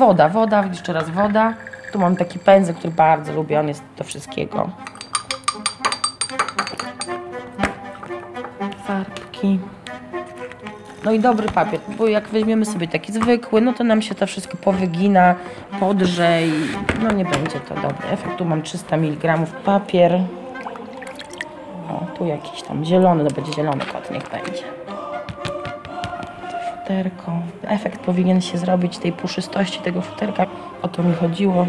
Woda, woda, jeszcze raz woda. Tu mam taki pędzel, który bardzo lubię, on jest do wszystkiego. Farbki. No i dobry papier, bo jak weźmiemy sobie taki zwykły, no to nam się to wszystko powygina, podrze i no nie będzie to dobry efekt. Tu mam 300 mg papier. O, tu jakiś tam zielony, to będzie zielony kot, niech będzie. Futerko. Efekt powinien się zrobić tej puszystości tego futerka. O to mi chodziło.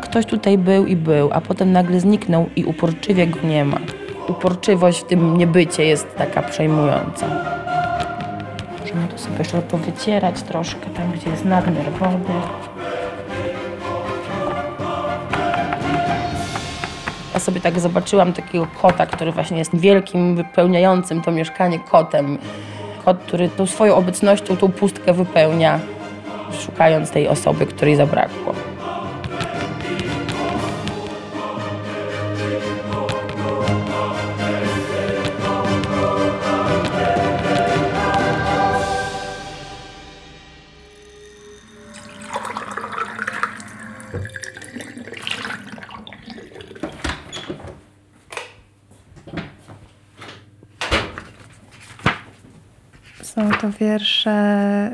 Ktoś tutaj był i był, a potem nagle zniknął i uporczywie go nie ma. Uporczywość w tym niebycie jest taka przejmująca. Możemy tu sobie jeszcze powycierać troszkę tam, gdzie jest nadmiar wody. Ja sobie tak zobaczyłam takiego kota, który właśnie jest wielkim, wypełniającym to mieszkanie kotem. Kot, który tą swoją obecnością tą pustkę wypełnia, szukając tej osoby, której zabrakło.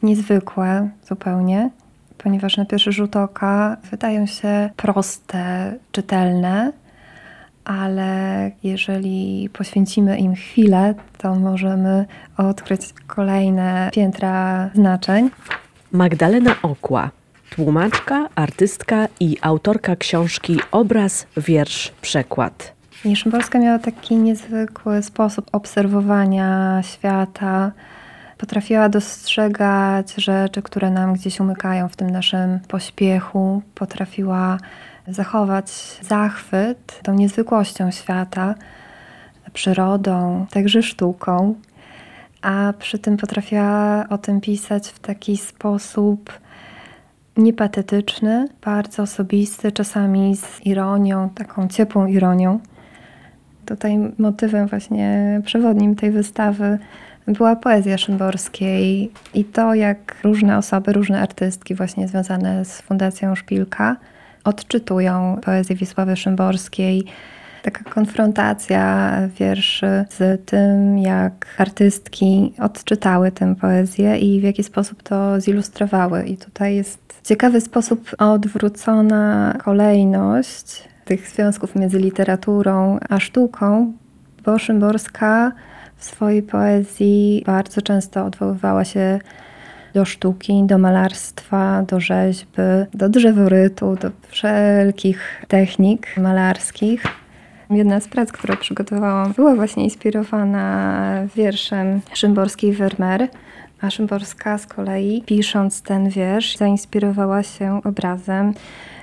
Niezwykłe zupełnie, ponieważ na pierwszy rzut oka wydają się proste, czytelne, ale jeżeli poświęcimy im chwilę, to możemy odkryć kolejne piętra znaczeń. Magdalena Okła, tłumaczka, artystka i autorka książki Obraz, wiersz, przekład. I Szymborska miała taki niezwykły sposób obserwowania świata. Potrafiła dostrzegać rzeczy, które nam gdzieś umykają w tym naszym pośpiechu. Potrafiła zachować zachwyt tą niezwykłością świata, przyrodą, także sztuką, a przy tym potrafiła o tym pisać w taki sposób niepatetyczny, bardzo osobisty, czasami z ironią, taką ciepłą ironią. Tutaj motywem właśnie przewodnim tej wystawy była poezja Szymborskiej i to, jak różne osoby, różne artystki właśnie związane z Fundacją Szpilka odczytują poezję Wisławy Szymborskiej. Taka konfrontacja wierszy z tym, jak artystki odczytały tę poezję i w jaki sposób to zilustrowały. I tutaj jest w ciekawy sposób odwrócona kolejność tych związków między literaturą a sztuką, bo Szymborska w swojej poezji bardzo często odwoływała się do sztuki, do malarstwa, do rzeźby, do drzeworytu, do wszelkich technik malarskich. Jedna z prac, którą przygotowałam, była właśnie inspirowana wierszem Szymborskiej Vermeer, a Szymborska z kolei, pisząc ten wiersz, zainspirowała się obrazem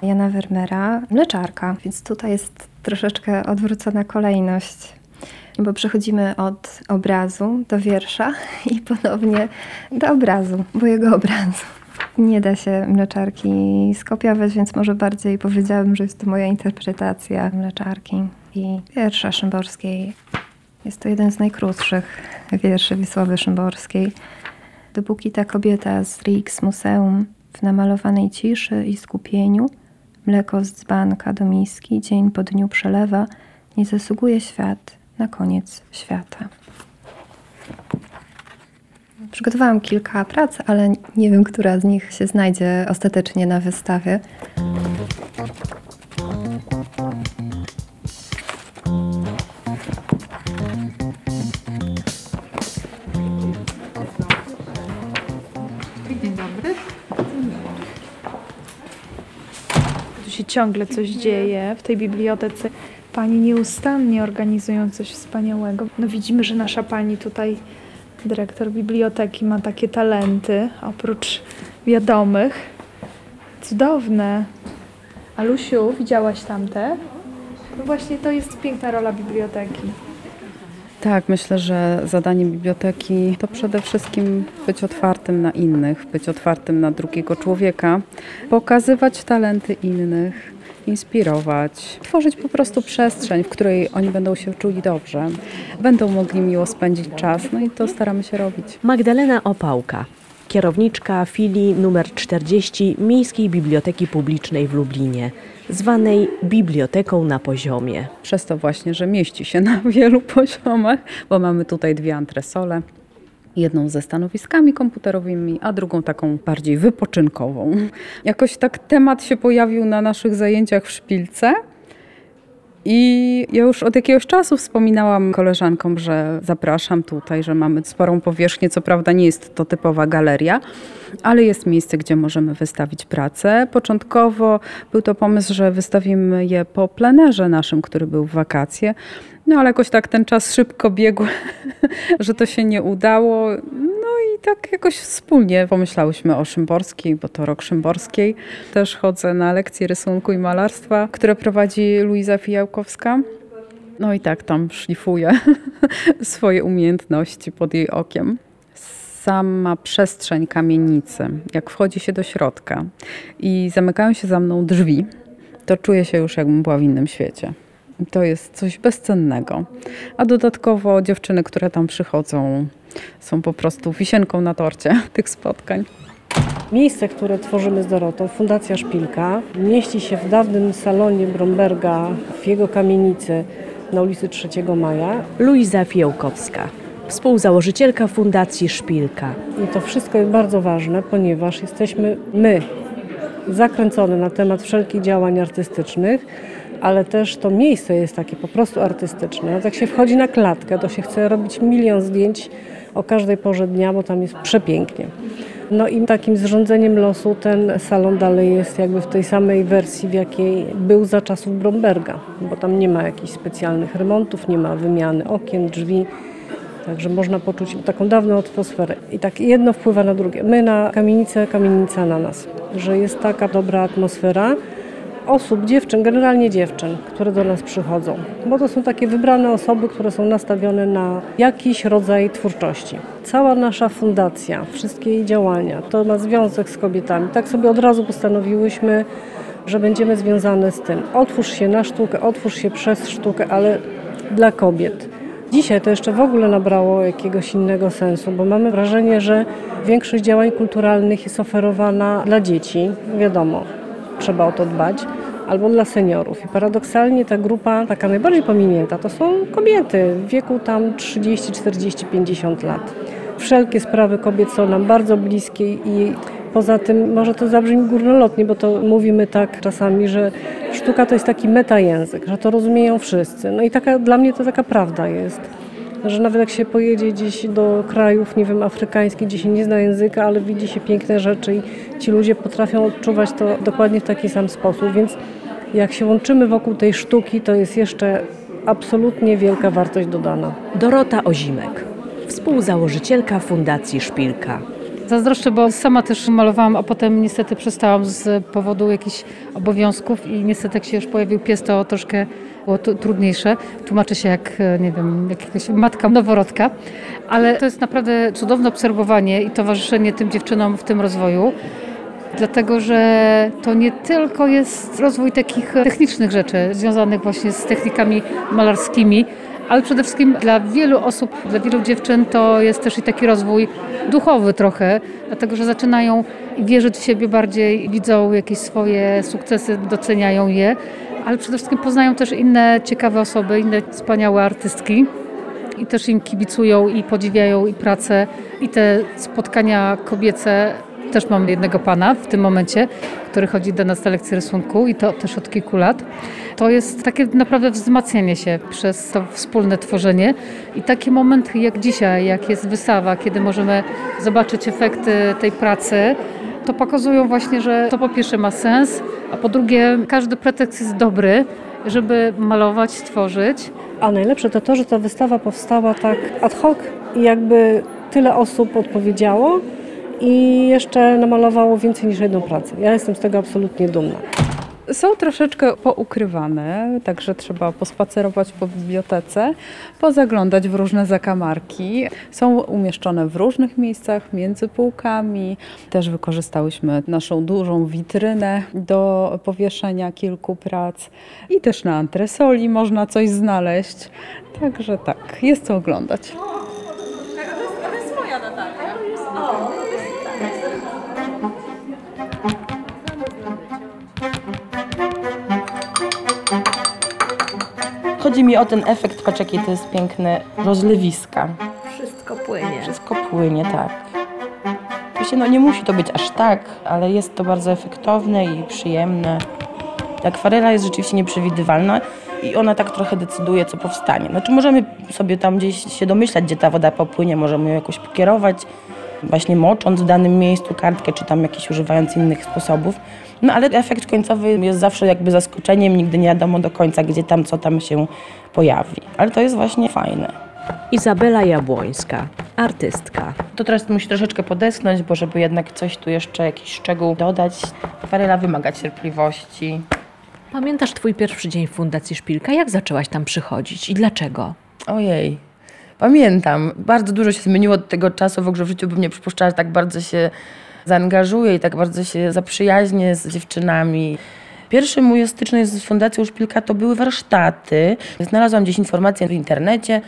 Jana Vermeera, Mleczarka. Więc tutaj jest troszeczkę odwrócona kolejność bo przechodzimy od obrazu do wiersza i ponownie do obrazu, mojego obrazu. Nie da się mleczarki skopiować, więc może bardziej powiedziałabym, że jest to moja interpretacja mleczarki i wiersza Szymborskiej. Jest to jeden z najkrótszych wierszy Wisławy Szymborskiej. Dopóki ta kobieta z Rix Museum w namalowanej ciszy i skupieniu mleko z dzbanka do miski dzień po dniu przelewa, nie zasługuje świat na koniec świata. Przygotowałam kilka prac, ale nie wiem, która z nich się znajdzie ostatecznie na wystawie. Dzień dobry. Tu się ciągle coś dzieje w tej bibliotece. Pani nieustannie organizują coś wspaniałego. No widzimy, że nasza pani tutaj, dyrektor biblioteki, ma takie talenty, oprócz wiadomych. Cudowne. Alusiu, widziałaś tamte? No właśnie to jest piękna rola biblioteki. Tak, myślę, że zadaniem biblioteki to przede wszystkim być otwartym na innych, być otwartym na drugiego człowieka, pokazywać talenty innych, inspirować, tworzyć po prostu przestrzeń, w której oni będą się czuli dobrze, będą mogli miło spędzić czas, no i to staramy się robić. Magdalena Opałka, kierowniczka filii numer 40 Miejskiej Biblioteki Publicznej w Lublinie, zwanej Biblioteką na poziomie. Przez to właśnie, że mieści się na wielu poziomach, bo mamy tutaj dwie antresole. Jedną ze stanowiskami komputerowymi, a drugą taką bardziej wypoczynkową. Jakoś tak temat się pojawił na naszych zajęciach w szpilce. I ja już od jakiegoś czasu wspominałam koleżankom, że zapraszam tutaj, że mamy sporą powierzchnię. Co prawda nie jest to typowa galeria, ale jest miejsce, gdzie możemy wystawić pracę. Początkowo był to pomysł, że wystawimy je po plenerze naszym, który był w wakacje. No ale jakoś tak ten czas szybko biegł, że to się nie udało. No i tak jakoś wspólnie pomyślałyśmy o Szymborskiej, bo to rok Szymborskiej. Też chodzę na lekcje rysunku i malarstwa, które prowadzi Luiza Fijałkowska. No i tak tam szlifuję swoje umiejętności pod jej okiem. Sama przestrzeń kamienicy, jak wchodzi się do środka i zamykają się za mną drzwi, to czuję się już jakbym była w innym świecie. To jest coś bezcennego. A dodatkowo dziewczyny, które tam przychodzą, są po prostu wisienką na torcie tych spotkań. Miejsce, które tworzymy z Dorotą, Fundacja Szpilka, mieści się w dawnym salonie Bromberga w jego kamienicy na ulicy 3 Maja. Luiza Fiołkowska, współzałożycielka Fundacji Szpilka. I to wszystko jest bardzo ważne, ponieważ jesteśmy my zakręcone na temat wszelkich działań artystycznych, ale też to miejsce jest takie po prostu artystyczne. Jak się wchodzi na klatkę, to się chce robić milion zdjęć o każdej porze dnia, bo tam jest przepięknie. No i takim zrządzeniem losu ten salon dalej jest jakby w tej samej wersji, w jakiej był za czasów Bromberga, bo tam nie ma jakichś specjalnych remontów, nie ma wymiany okien, drzwi. Także można poczuć taką dawną atmosferę. I tak jedno wpływa na drugie. My na kamienicę, kamienica na nas. Że jest taka dobra atmosfera osób, dziewczyn, generalnie dziewczyn, które do nas przychodzą. Bo to są takie wybrane osoby, które są nastawione na jakiś rodzaj twórczości. Cała nasza fundacja, wszystkie jej działania, to ma związek z kobietami. Tak sobie od razu postanowiłyśmy, że będziemy związane z tym. Otwórz się na sztukę, otwórz się przez sztukę, ale dla kobiet. Dzisiaj to jeszcze w ogóle nabrało jakiegoś innego sensu, bo mamy wrażenie, że większość działań kulturalnych jest oferowana dla dzieci, wiadomo, trzeba o to dbać, albo dla seniorów. I paradoksalnie ta grupa, taka najbardziej pominięta, to są kobiety w wieku tam 30, 40, 50 lat. Wszelkie sprawy kobiet są nam bardzo bliskie i poza tym, może to zabrzmi górnolotnie, bo to mówimy tak czasami, że sztuka to jest taki metajęzyk, że to rozumieją wszyscy. No i taka, dla mnie to taka prawda jest że nawet jak się pojedzie gdzieś do krajów, nie wiem, afrykańskich, gdzie się nie zna języka, ale widzi się piękne rzeczy i ci ludzie potrafią odczuwać to dokładnie w taki sam sposób, więc jak się łączymy wokół tej sztuki, to jest jeszcze absolutnie wielka wartość dodana. Dorota Ozimek, współzałożycielka Fundacji Szpilka. Zazdroszczę, bo sama też malowałam, a potem niestety przestałam z powodu jakichś obowiązków i niestety jak się już pojawił pies, to troszkę było trudniejsze. Tłumaczę się jak, e, nie wiem, jak jakaś matka noworodka, ale to jest naprawdę cudowne obserwowanie i towarzyszenie tym dziewczynom w tym rozwoju. Dlatego, że to nie tylko jest rozwój takich technicznych rzeczy związanych właśnie z technikami malarskimi, ale przede wszystkim dla wielu osób, dla wielu dziewczyn to jest też i taki rozwój duchowy trochę, dlatego że zaczynają wierzyć w siebie bardziej, widzą jakieś swoje sukcesy, doceniają je, ale przede wszystkim poznają też inne ciekawe osoby, inne wspaniałe artystki i też im kibicują i podziwiają i pracę i te spotkania kobiece. Też mam jednego pana w tym momencie, który chodzi do nas na lekcje rysunku i to też od kilku lat. To jest takie naprawdę wzmacnianie się przez to wspólne tworzenie i taki moment jak dzisiaj, jak jest wystawa, kiedy możemy zobaczyć efekty tej pracy, to pokazują właśnie, że to po pierwsze ma sens, a po drugie każdy pretekst jest dobry, żeby malować, tworzyć. A najlepsze to to, że ta wystawa powstała tak ad hoc i jakby tyle osób odpowiedziało i jeszcze namalowało więcej niż jedną pracę. Ja jestem z tego absolutnie dumna. Są troszeczkę poukrywane, także trzeba pospacerować po bibliotece, pozaglądać w różne zakamarki. Są umieszczone w różnych miejscach, między półkami. Też wykorzystałyśmy naszą dużą witrynę do powieszenia kilku prac i też na antresoli można coś znaleźć. Także tak, jest co oglądać. A to jest moja Natalia. O, mi o ten efekt, patrz jakie to jest piękne, rozlewiska. Wszystko płynie. Wszystko płynie, tak. Oczywiście no nie musi to być aż tak, ale jest to bardzo efektowne i przyjemne. Akwarela jest rzeczywiście nieprzewidywalna i ona tak trochę decyduje, co powstanie. Znaczy możemy sobie tam gdzieś się domyślać, gdzie ta woda popłynie, możemy ją jakoś pokierować, właśnie mocząc w danym miejscu kartkę, czy tam jakieś używając innych sposobów. No ale efekt końcowy jest zawsze jakby zaskoczeniem, nigdy nie wiadomo do końca, gdzie tam, co tam się pojawi. Ale to jest właśnie fajne. Izabela Jabłońska, artystka. To teraz musi troszeczkę podeschnąć, bo żeby jednak coś tu jeszcze, jakiś szczegół dodać. Akwarela wymaga cierpliwości. Pamiętasz twój pierwszy dzień w Fundacji Szpilka? Jak zaczęłaś tam przychodzić i dlaczego? Ojej, pamiętam. Bardzo dużo się zmieniło od tego czasu. W ogóle w życiu bym nie przypuszczała, że tak bardzo się zaangażuję i tak bardzo się zaprzyjaźnię z dziewczynami. Pierwszy mój styczność z Fundacją Szpilka to były warsztaty. Znalazłam gdzieś informacje w internecie.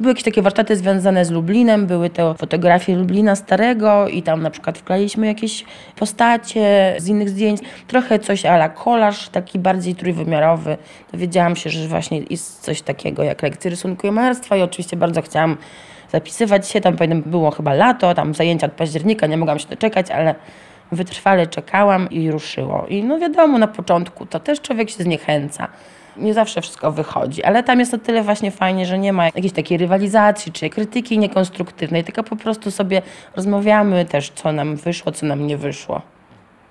Były jakieś takie warsztaty związane z Lublinem, były te fotografie Lublina Starego i tam na przykład wklaliśmy jakieś postacie z innych zdjęć. Trochę coś ala kolaż, taki bardziej trójwymiarowy. Dowiedziałam się, że właśnie jest coś takiego jak lekcje rysunku i malarstwa i oczywiście bardzo chciałam zapisywać się. Tam było chyba lato, tam zajęcia od października, nie mogłam się doczekać, ale wytrwale czekałam i ruszyło. I no wiadomo, na początku to też człowiek się zniechęca. Nie zawsze wszystko wychodzi, ale tam jest o tyle właśnie fajnie, że nie ma jakiejś takiej rywalizacji czy krytyki niekonstruktywnej, tylko po prostu sobie rozmawiamy też, co nam wyszło, co nam nie wyszło.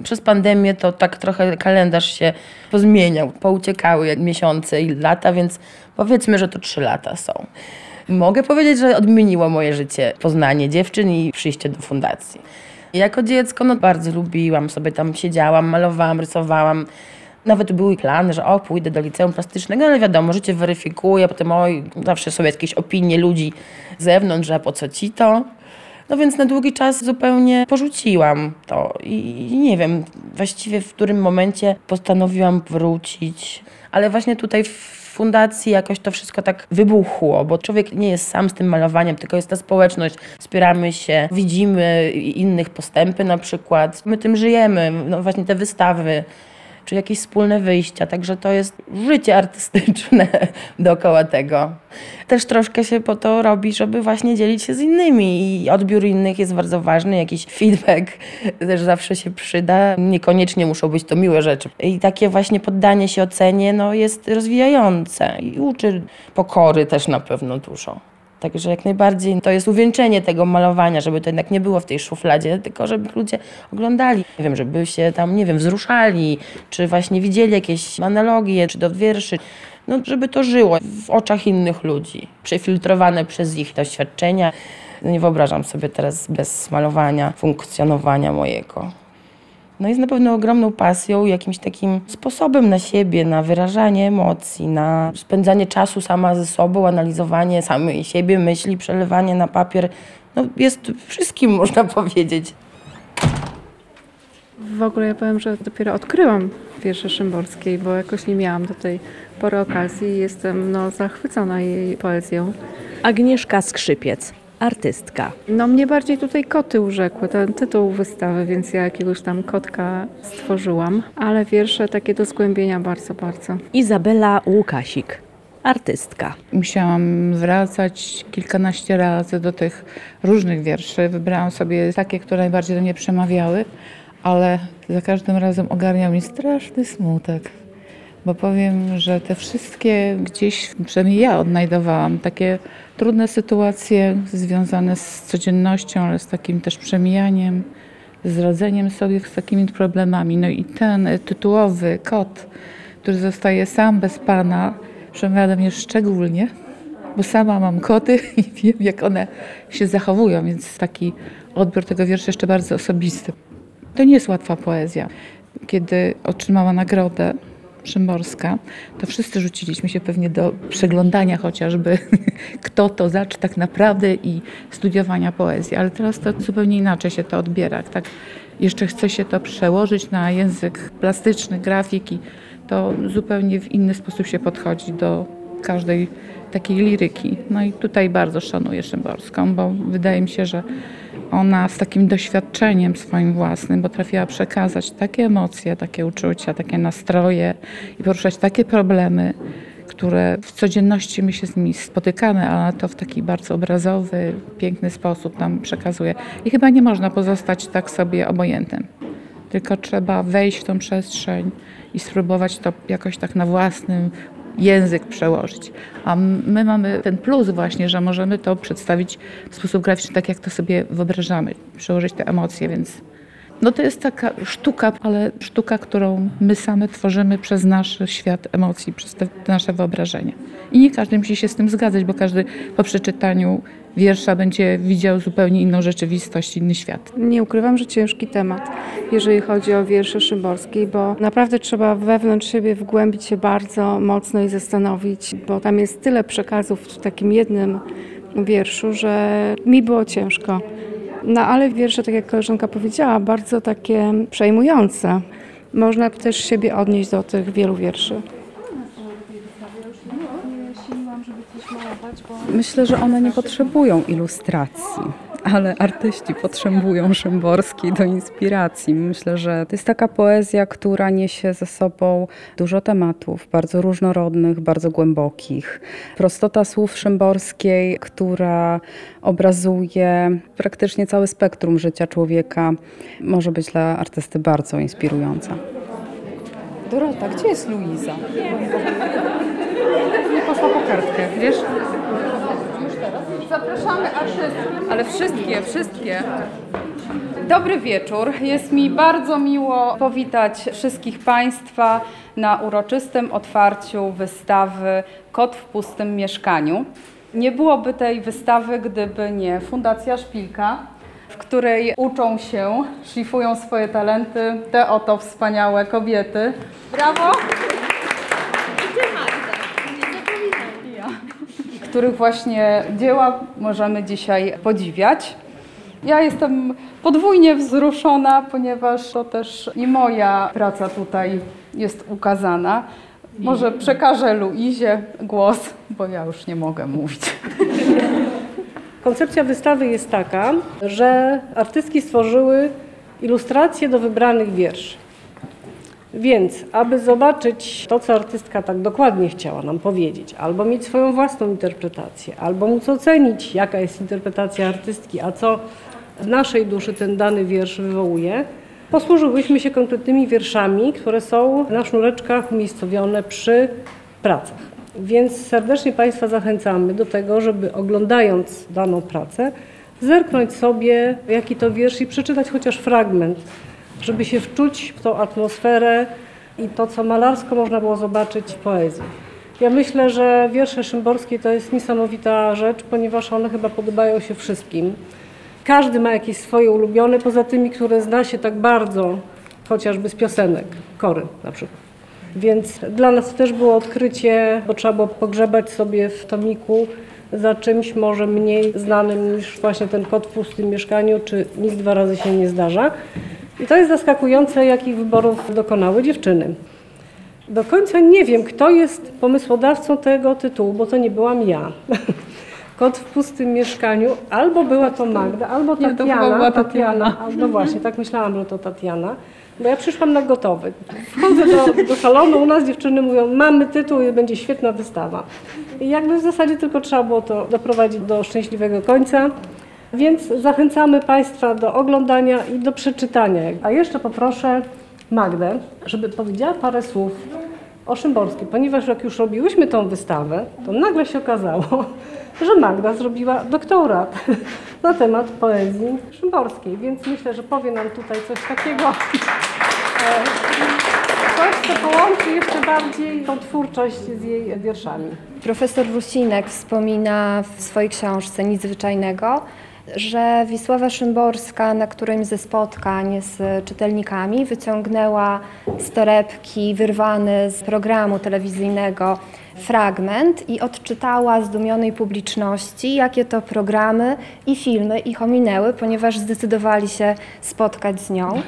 Przez pandemię to tak trochę kalendarz się pozmieniał, pouciekały miesiące i lata, więc powiedzmy, że to trzy lata są. Mogę powiedzieć, że odmieniło moje życie poznanie dziewczyn i przyjście do fundacji. Jako dziecko no, bardzo lubiłam, sobie tam siedziałam, malowałam, rysowałam. Nawet były plany, że o, pójdę do liceum plastycznego, ale wiadomo, życie weryfikuje, potem oj, zawsze są jakieś opinie ludzi z zewnątrz, że po co ci to. No więc na długi czas zupełnie porzuciłam to i nie wiem właściwie w którym momencie postanowiłam wrócić. Ale właśnie tutaj w fundacji jakoś to wszystko tak wybuchło, bo człowiek nie jest sam z tym malowaniem, tylko jest ta społeczność, wspieramy się, widzimy innych postępy na przykład. My tym żyjemy, no właśnie te wystawy czy jakieś wspólne wyjścia, także to jest życie artystyczne dookoła tego. Też troszkę się po to robi, żeby właśnie dzielić się z innymi i odbiór innych jest bardzo ważny, jakiś feedback też zawsze się przyda, niekoniecznie muszą być to miłe rzeczy. I takie właśnie poddanie się ocenie no, jest rozwijające i uczy pokory też na pewno dużo. Także jak najbardziej to jest uwieńczenie tego malowania, żeby to jednak nie było w tej szufladzie, tylko żeby ludzie oglądali. Nie wiem, żeby się tam, nie wiem, wzruszali, czy właśnie widzieli jakieś analogie, czy do wierszy. No, żeby to żyło w oczach innych ludzi, przefiltrowane przez ich doświadczenia. Nie wyobrażam sobie teraz bez malowania, funkcjonowania mojego. No jest na pewno ogromną pasją, jakimś takim sposobem na siebie, na wyrażanie emocji, na spędzanie czasu sama ze sobą, analizowanie samej siebie, myśli, przelewanie na papier. No jest wszystkim, można powiedzieć. W ogóle ja powiem, że dopiero odkryłam wiersze Szymborskiej, bo jakoś nie miałam do tej pory okazji i jestem no, zachwycona jej poezją. Agnieszka Skrzypiec, artystka. No mnie bardziej tutaj koty urzekły, ten tytuł wystawy, więc ja jakiegoś tam kotka stworzyłam, ale wiersze takie do zgłębienia bardzo, bardzo. Izabela Łukasik, artystka. Musiałam wracać kilkanaście razy do tych różnych wierszy. Wybrałam sobie takie, które najbardziej do mnie przemawiały, ale za każdym razem ogarniał mi straszny smutek. Bo powiem, że te wszystkie gdzieś, przynajmniej ja odnajdowałam, takie trudne sytuacje związane z codziennością, ale z takim też przemijaniem, z radzeniem sobie z takimi problemami. No i ten tytułowy kot, który zostaje sam bez pana, przemawia do mnie szczególnie, bo sama mam koty i wiem, jak one się zachowują, więc taki odbiór tego wiersza jeszcze bardzo osobisty. To nie jest łatwa poezja. Kiedy otrzymała nagrodę Szymborska, to wszyscy rzuciliśmy się pewnie do przeglądania chociażby, kto to zaczy tak naprawdę i studiowania poezji, ale teraz to zupełnie inaczej się to odbiera. Tak jeszcze chce się to przełożyć na język plastyczny, grafiki, to zupełnie w inny sposób się podchodzi do każdej takiej liryki. No i tutaj bardzo szanuję Szymborską, bo wydaje mi się, że ona z takim doświadczeniem swoim własnym potrafiła przekazać takie emocje, takie uczucia, takie nastroje i poruszać takie problemy, które w codzienności my się z nimi spotykamy, ale to w taki bardzo obrazowy, piękny sposób nam przekazuje. I chyba nie można pozostać tak sobie obojętnym. Tylko trzeba wejść w tą przestrzeń i spróbować to jakoś tak na własnym język przełożyć. A my mamy ten plus właśnie, że możemy to przedstawić w sposób graficzny, tak jak to sobie wyobrażamy, przełożyć te emocje, więc no to jest taka sztuka, ale sztuka, którą my same tworzymy przez nasz świat emocji, przez te, nasze wyobrażenia. I nie każdy musi się z tym zgadzać, bo każdy po przeczytaniu wiersza będzie widział zupełnie inną rzeczywistość, inny świat. Nie ukrywam, że ciężki temat, jeżeli chodzi o wiersze Szymborskiej, bo naprawdę trzeba wewnątrz siebie wgłębić się bardzo mocno i zastanowić, bo tam jest tyle przekazów w takim jednym wierszu, że mi było ciężko. No ale wiersze, tak jak koleżanka powiedziała, bardzo takie przejmujące. Można też siebie odnieść do tych wielu wierszy. Myślę, że one nie potrzebują ilustracji, ale artyści potrzebują Szymborskiej do inspiracji. Myślę, że to jest taka poezja, która niesie ze sobą dużo tematów, bardzo różnorodnych, bardzo głębokich. Prostota słów Szymborskiej, która obrazuje praktycznie całe spektrum życia człowieka, może być dla artysty bardzo inspirująca. Dorota, gdzie jest Luiza? Nie poszła po kartkę, wiesz? Zapraszamy artystów. Ale wszystkie, wszystkie. Dobry wieczór. Jest mi bardzo miło powitać wszystkich Państwa na uroczystym otwarciu wystawy Kot w pustym mieszkaniu. Nie byłoby tej wystawy, gdyby nie Fundacja Szpilka, w której uczą się, szlifują swoje talenty te oto wspaniałe kobiety. Brawo! Których właśnie dzieła możemy dzisiaj podziwiać. Ja jestem podwójnie wzruszona, ponieważ to też i moja praca tutaj jest ukazana. Może przekażę Luizie głos, bo ja już nie mogę mówić. Koncepcja wystawy jest taka, że artystki stworzyły ilustracje do wybranych wierszy. Więc, aby zobaczyć to, co artystka tak dokładnie chciała nam powiedzieć, albo mieć swoją własną interpretację, albo móc ocenić, jaka jest interpretacja artystki, a co w naszej duszy ten dany wiersz wywołuje, posłużyłyśmy się konkretnymi wierszami, które są na sznureczkach umiejscowione przy pracach. Więc serdecznie Państwa zachęcamy do tego, żeby oglądając daną pracę, zerknąć sobie, jaki to wiersz i przeczytać chociaż fragment żeby się wczuć w tą atmosferę i to, co malarsko można było zobaczyć w poezji. Ja myślę, że wiersze Szymborskie to jest niesamowita rzecz, ponieważ one chyba podobają się wszystkim. Każdy ma jakieś swoje ulubione, poza tymi, które zna się tak bardzo, chociażby z piosenek, kory na przykład. Więc dla nas też było odkrycie, bo trzeba było pogrzebać sobie w tomiku za czymś może mniej znanym niż właśnie ten kot w pustym mieszkaniu, czy nic dwa razy się nie zdarza. I to jest zaskakujące, jakich wyborów dokonały dziewczyny. Do końca nie wiem, kto jest pomysłodawcą tego tytułu, bo to nie byłam ja. Kot w pustym mieszkaniu, albo była to Magda, albo Nie, to Tatiana. była Tatiana. No właśnie, tak myślałam, że to Tatiana. Bo ja przyszłam na gotowy. Wchodzę do, do salonu, u nas dziewczyny mówią, mamy tytuł i będzie świetna wystawa. I jakby w zasadzie tylko trzeba było to doprowadzić do szczęśliwego końca. Więc zachęcamy Państwa do oglądania i do przeczytania. A jeszcze poproszę Magdę, żeby powiedziała parę słów o Szymborskim, ponieważ jak już robiłyśmy tą wystawę, to nagle się okazało, że Magda zrobiła doktorat na temat poezji szymborskiej, więc myślę, że powie nam tutaj coś takiego, e, coś, co połączy jeszcze bardziej tą twórczość z jej wierszami. Profesor Rusinek wspomina w swojej książce Nic zwyczajnego, że Wisława Szymborska na którymś ze spotkań z czytelnikami wyciągnęła z torebki wyrwany z programu telewizyjnego fragment i odczytała zdumionej publiczności, jakie to programy i filmy ich ominęły, ponieważ zdecydowali się spotkać z nią.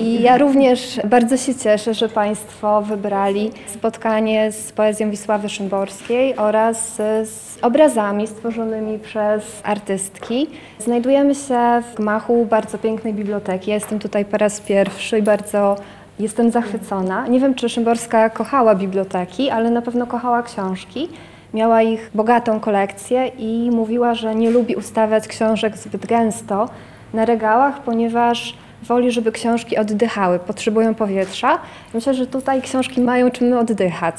I ja również bardzo się cieszę, że Państwo wybrali spotkanie z poezją Wisławy Szymborskiej oraz z obrazami stworzonymi przez artystki. Znajdujemy się w gmachu bardzo pięknej biblioteki. Ja jestem tutaj po raz pierwszy i bardzo Jestem zachwycona. Nie wiem, czy Szymborska kochała biblioteki, ale na pewno kochała książki. Miała ich bogatą kolekcję i mówiła, że nie lubi ustawiać książek zbyt gęsto na regałach, ponieważ woli, żeby książki oddychały, potrzebują powietrza. Myślę, że tutaj książki mają czym oddychać.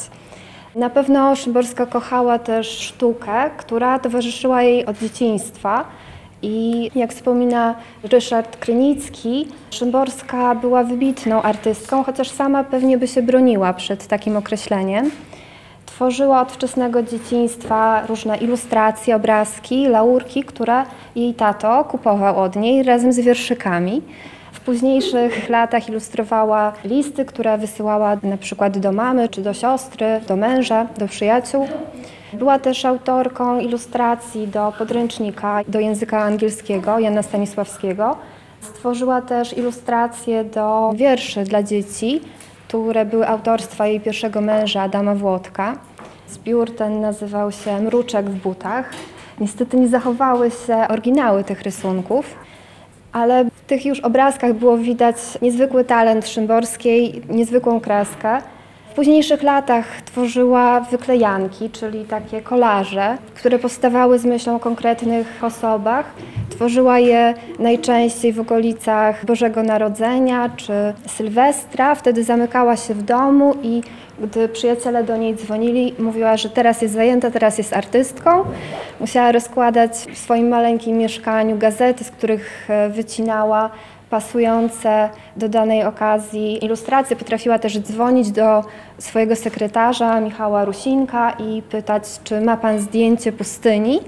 Na pewno Szymborska kochała też sztukę, która towarzyszyła jej od dzieciństwa. I jak wspomina Ryszard Krynicki, Szymborska była wybitną artystką, chociaż sama pewnie by się broniła przed takim określeniem. Tworzyła od wczesnego dzieciństwa różne ilustracje, obrazki, laurki, które jej tato kupował od niej razem z wierszykami. W późniejszych latach ilustrowała listy, które wysyłała na przykład do mamy, czy do siostry, do męża, do przyjaciół. Była też autorką ilustracji do podręcznika do języka angielskiego Jana Stanisławskiego. Stworzyła też ilustracje do wierszy dla dzieci, które były autorstwa jej pierwszego męża, Adama Włodka. Zbiór ten nazywał się Mruczek w butach. Niestety nie zachowały się oryginały tych rysunków, ale w tych już obrazkach było widać niezwykły talent Szymborskiej, niezwykłą kreskę. W późniejszych latach tworzyła wyklejanki, czyli takie kolaże, które powstawały z myślą o konkretnych osobach. Tworzyła je najczęściej w okolicach Bożego Narodzenia czy Sylwestra. Wtedy zamykała się w domu i gdy przyjaciele do niej dzwonili, mówiła, że teraz jest zajęta, teraz jest artystką. Musiała rozkładać w swoim maleńkim mieszkaniu gazety, z których e, wycinała pasujące do danej okazji ilustracje. Potrafiła też dzwonić do swojego sekretarza Michała Rusinka i pytać, czy ma pan zdjęcie pustyni,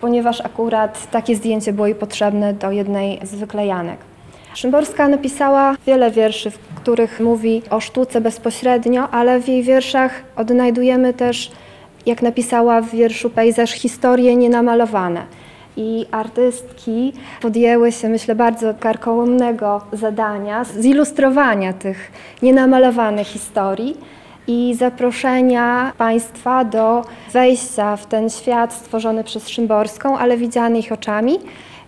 ponieważ akurat takie zdjęcie było jej potrzebne do jednej z wyklejanek. Szymborska napisała wiele wierszy, w których mówi o sztuce bezpośrednio, ale w jej wierszach odnajdujemy też, jak napisała w wierszu Pejzaż, historie nienamalowane. I artystki podjęły się, myślę, bardzo karkołomnego zadania zilustrowania tych nienamalowanych historii i zaproszenia Państwa do wejścia w ten świat stworzony przez Szymborską, ale widziany ich oczami.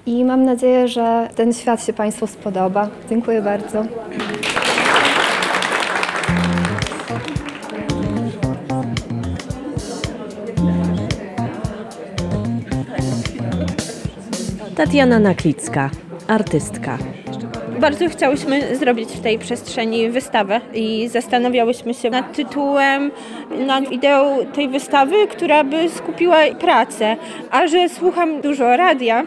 I mam nadzieję, że ten świat się Państwu spodoba. Dziękuję bardzo. Tatiana Naklicka, artystka. Bardzo chciałyśmy zrobić w tej przestrzeni wystawę i zastanawiałyśmy się nad tytułem, nad ideą tej wystawy, która by skupiła pracę. A że słucham dużo radia,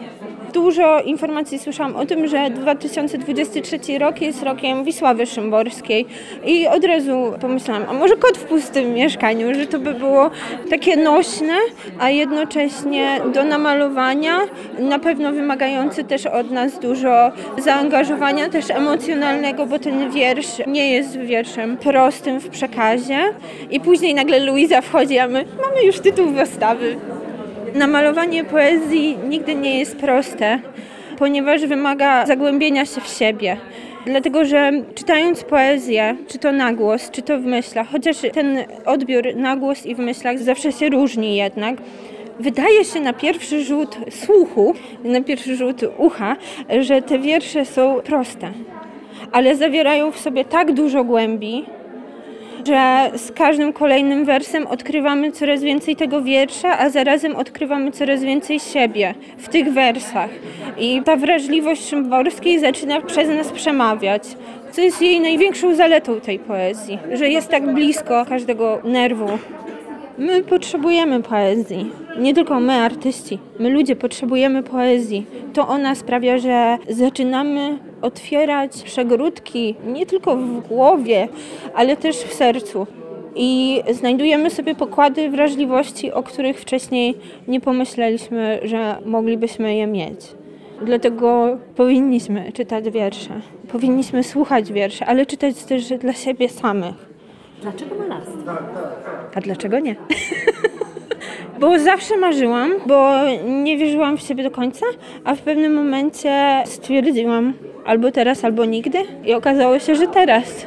dużo informacji słyszałam o tym, że 2023 rok jest rokiem Wisławy Szymborskiej i od razu pomyślałam, a może kot w pustym mieszkaniu, że to by było takie nośne, a jednocześnie do namalowania, na pewno wymagający też od nas dużo zaangażowania, też emocjonalnego, bo ten wiersz nie jest wierszem prostym w przekazie i później nagle Luiza wchodzi, a my mamy już tytuł wystawy. Namalowanie poezji nigdy nie jest proste, ponieważ wymaga zagłębienia się w siebie. Dlatego, że czytając poezję, czy to na głos, czy to w myślach, chociaż ten odbiór na głos i w myślach zawsze się różni jednak, wydaje się na pierwszy rzut słuchu, na pierwszy rzut ucha, że te wiersze są proste, ale zawierają w sobie tak dużo głębi, że z każdym kolejnym wersem odkrywamy coraz więcej tego wiersza, a zarazem odkrywamy coraz więcej siebie w tych wersach. I ta wrażliwość Szymborskiej zaczyna przez nas przemawiać, co jest jej największą zaletą tej poezji, że jest tak blisko każdego nerwu. My potrzebujemy poezji. Nie tylko my, artyści. My, ludzie, potrzebujemy poezji. To ona sprawia, że zaczynamy otwierać przegródki nie tylko w głowie, ale też w sercu. I znajdujemy sobie pokłady wrażliwości, o których wcześniej nie pomyśleliśmy, że moglibyśmy je mieć. Dlatego powinniśmy czytać wiersze. Powinniśmy słuchać wierszy, ale czytać też dla siebie samych. Dlaczego malarstwo? A dlaczego nie? bo zawsze marzyłam, bo nie wierzyłam w siebie do końca, a w pewnym momencie stwierdziłam albo teraz, albo nigdy i okazało się, że teraz.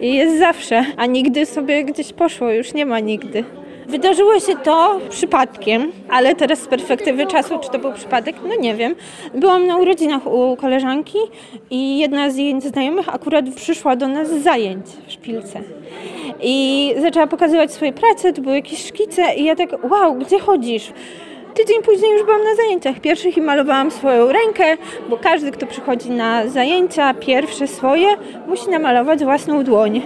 I jest zawsze, a nigdy sobie gdzieś poszło, już nie ma nigdy. Wydarzyło się to przypadkiem, ale teraz z perspektywy czasu, czy to był przypadek, no nie wiem. Byłam na urodzinach u koleżanki i jedna z jej znajomych akurat przyszła do nas z zajęć w szpilce. I zaczęła pokazywać swoje prace, to były jakieś szkice i ja tak, wow, gdzie chodzisz? Tydzień później już byłam na zajęciach pierwszych i malowałam swoją rękę, bo każdy, kto przychodzi na zajęcia pierwsze swoje, musi namalować własną dłoń.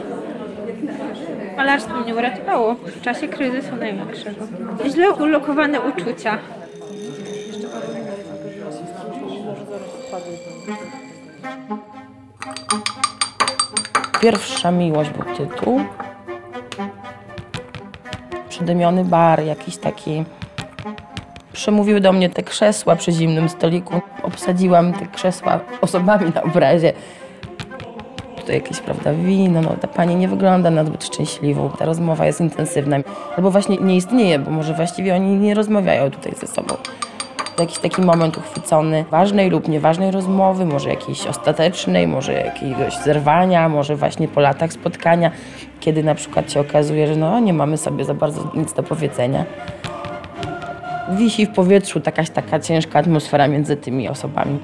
Malarstwo mnie uratowało w czasie kryzysu największego. Źle ulokowane uczucia. Pierwsza miłość był tytuł. Przydymiony bar, jakiś taki. Przemówiły do mnie te krzesła przy zimnym stoliku. Obsadziłam te krzesła osobami na obrazie. Tutaj jakieś, prawda, wino. No, ta pani nie wygląda na zbyt szczęśliwą. Ta rozmowa jest intensywna. Albo właśnie nie istnieje, bo może właściwie oni nie rozmawiają tutaj ze sobą. Jakiś taki moment uchwycony ważnej lub nieważnej rozmowy, może jakiejś ostatecznej, może jakiegoś zerwania, może właśnie po latach spotkania, kiedy na przykład się okazuje, że no nie mamy sobie za bardzo nic do powiedzenia. Wisi w powietrzu jakaś taka ciężka atmosfera między tymi osobami.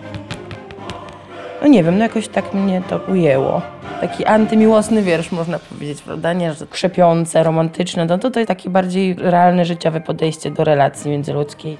No nie wiem, no jakoś tak mnie to ujęło. Taki antymiłosny wiersz, można powiedzieć, prawda? Nie, że krzepiące, romantyczne, no to to jest takie bardziej realne, życiowe podejście do relacji międzyludzkiej.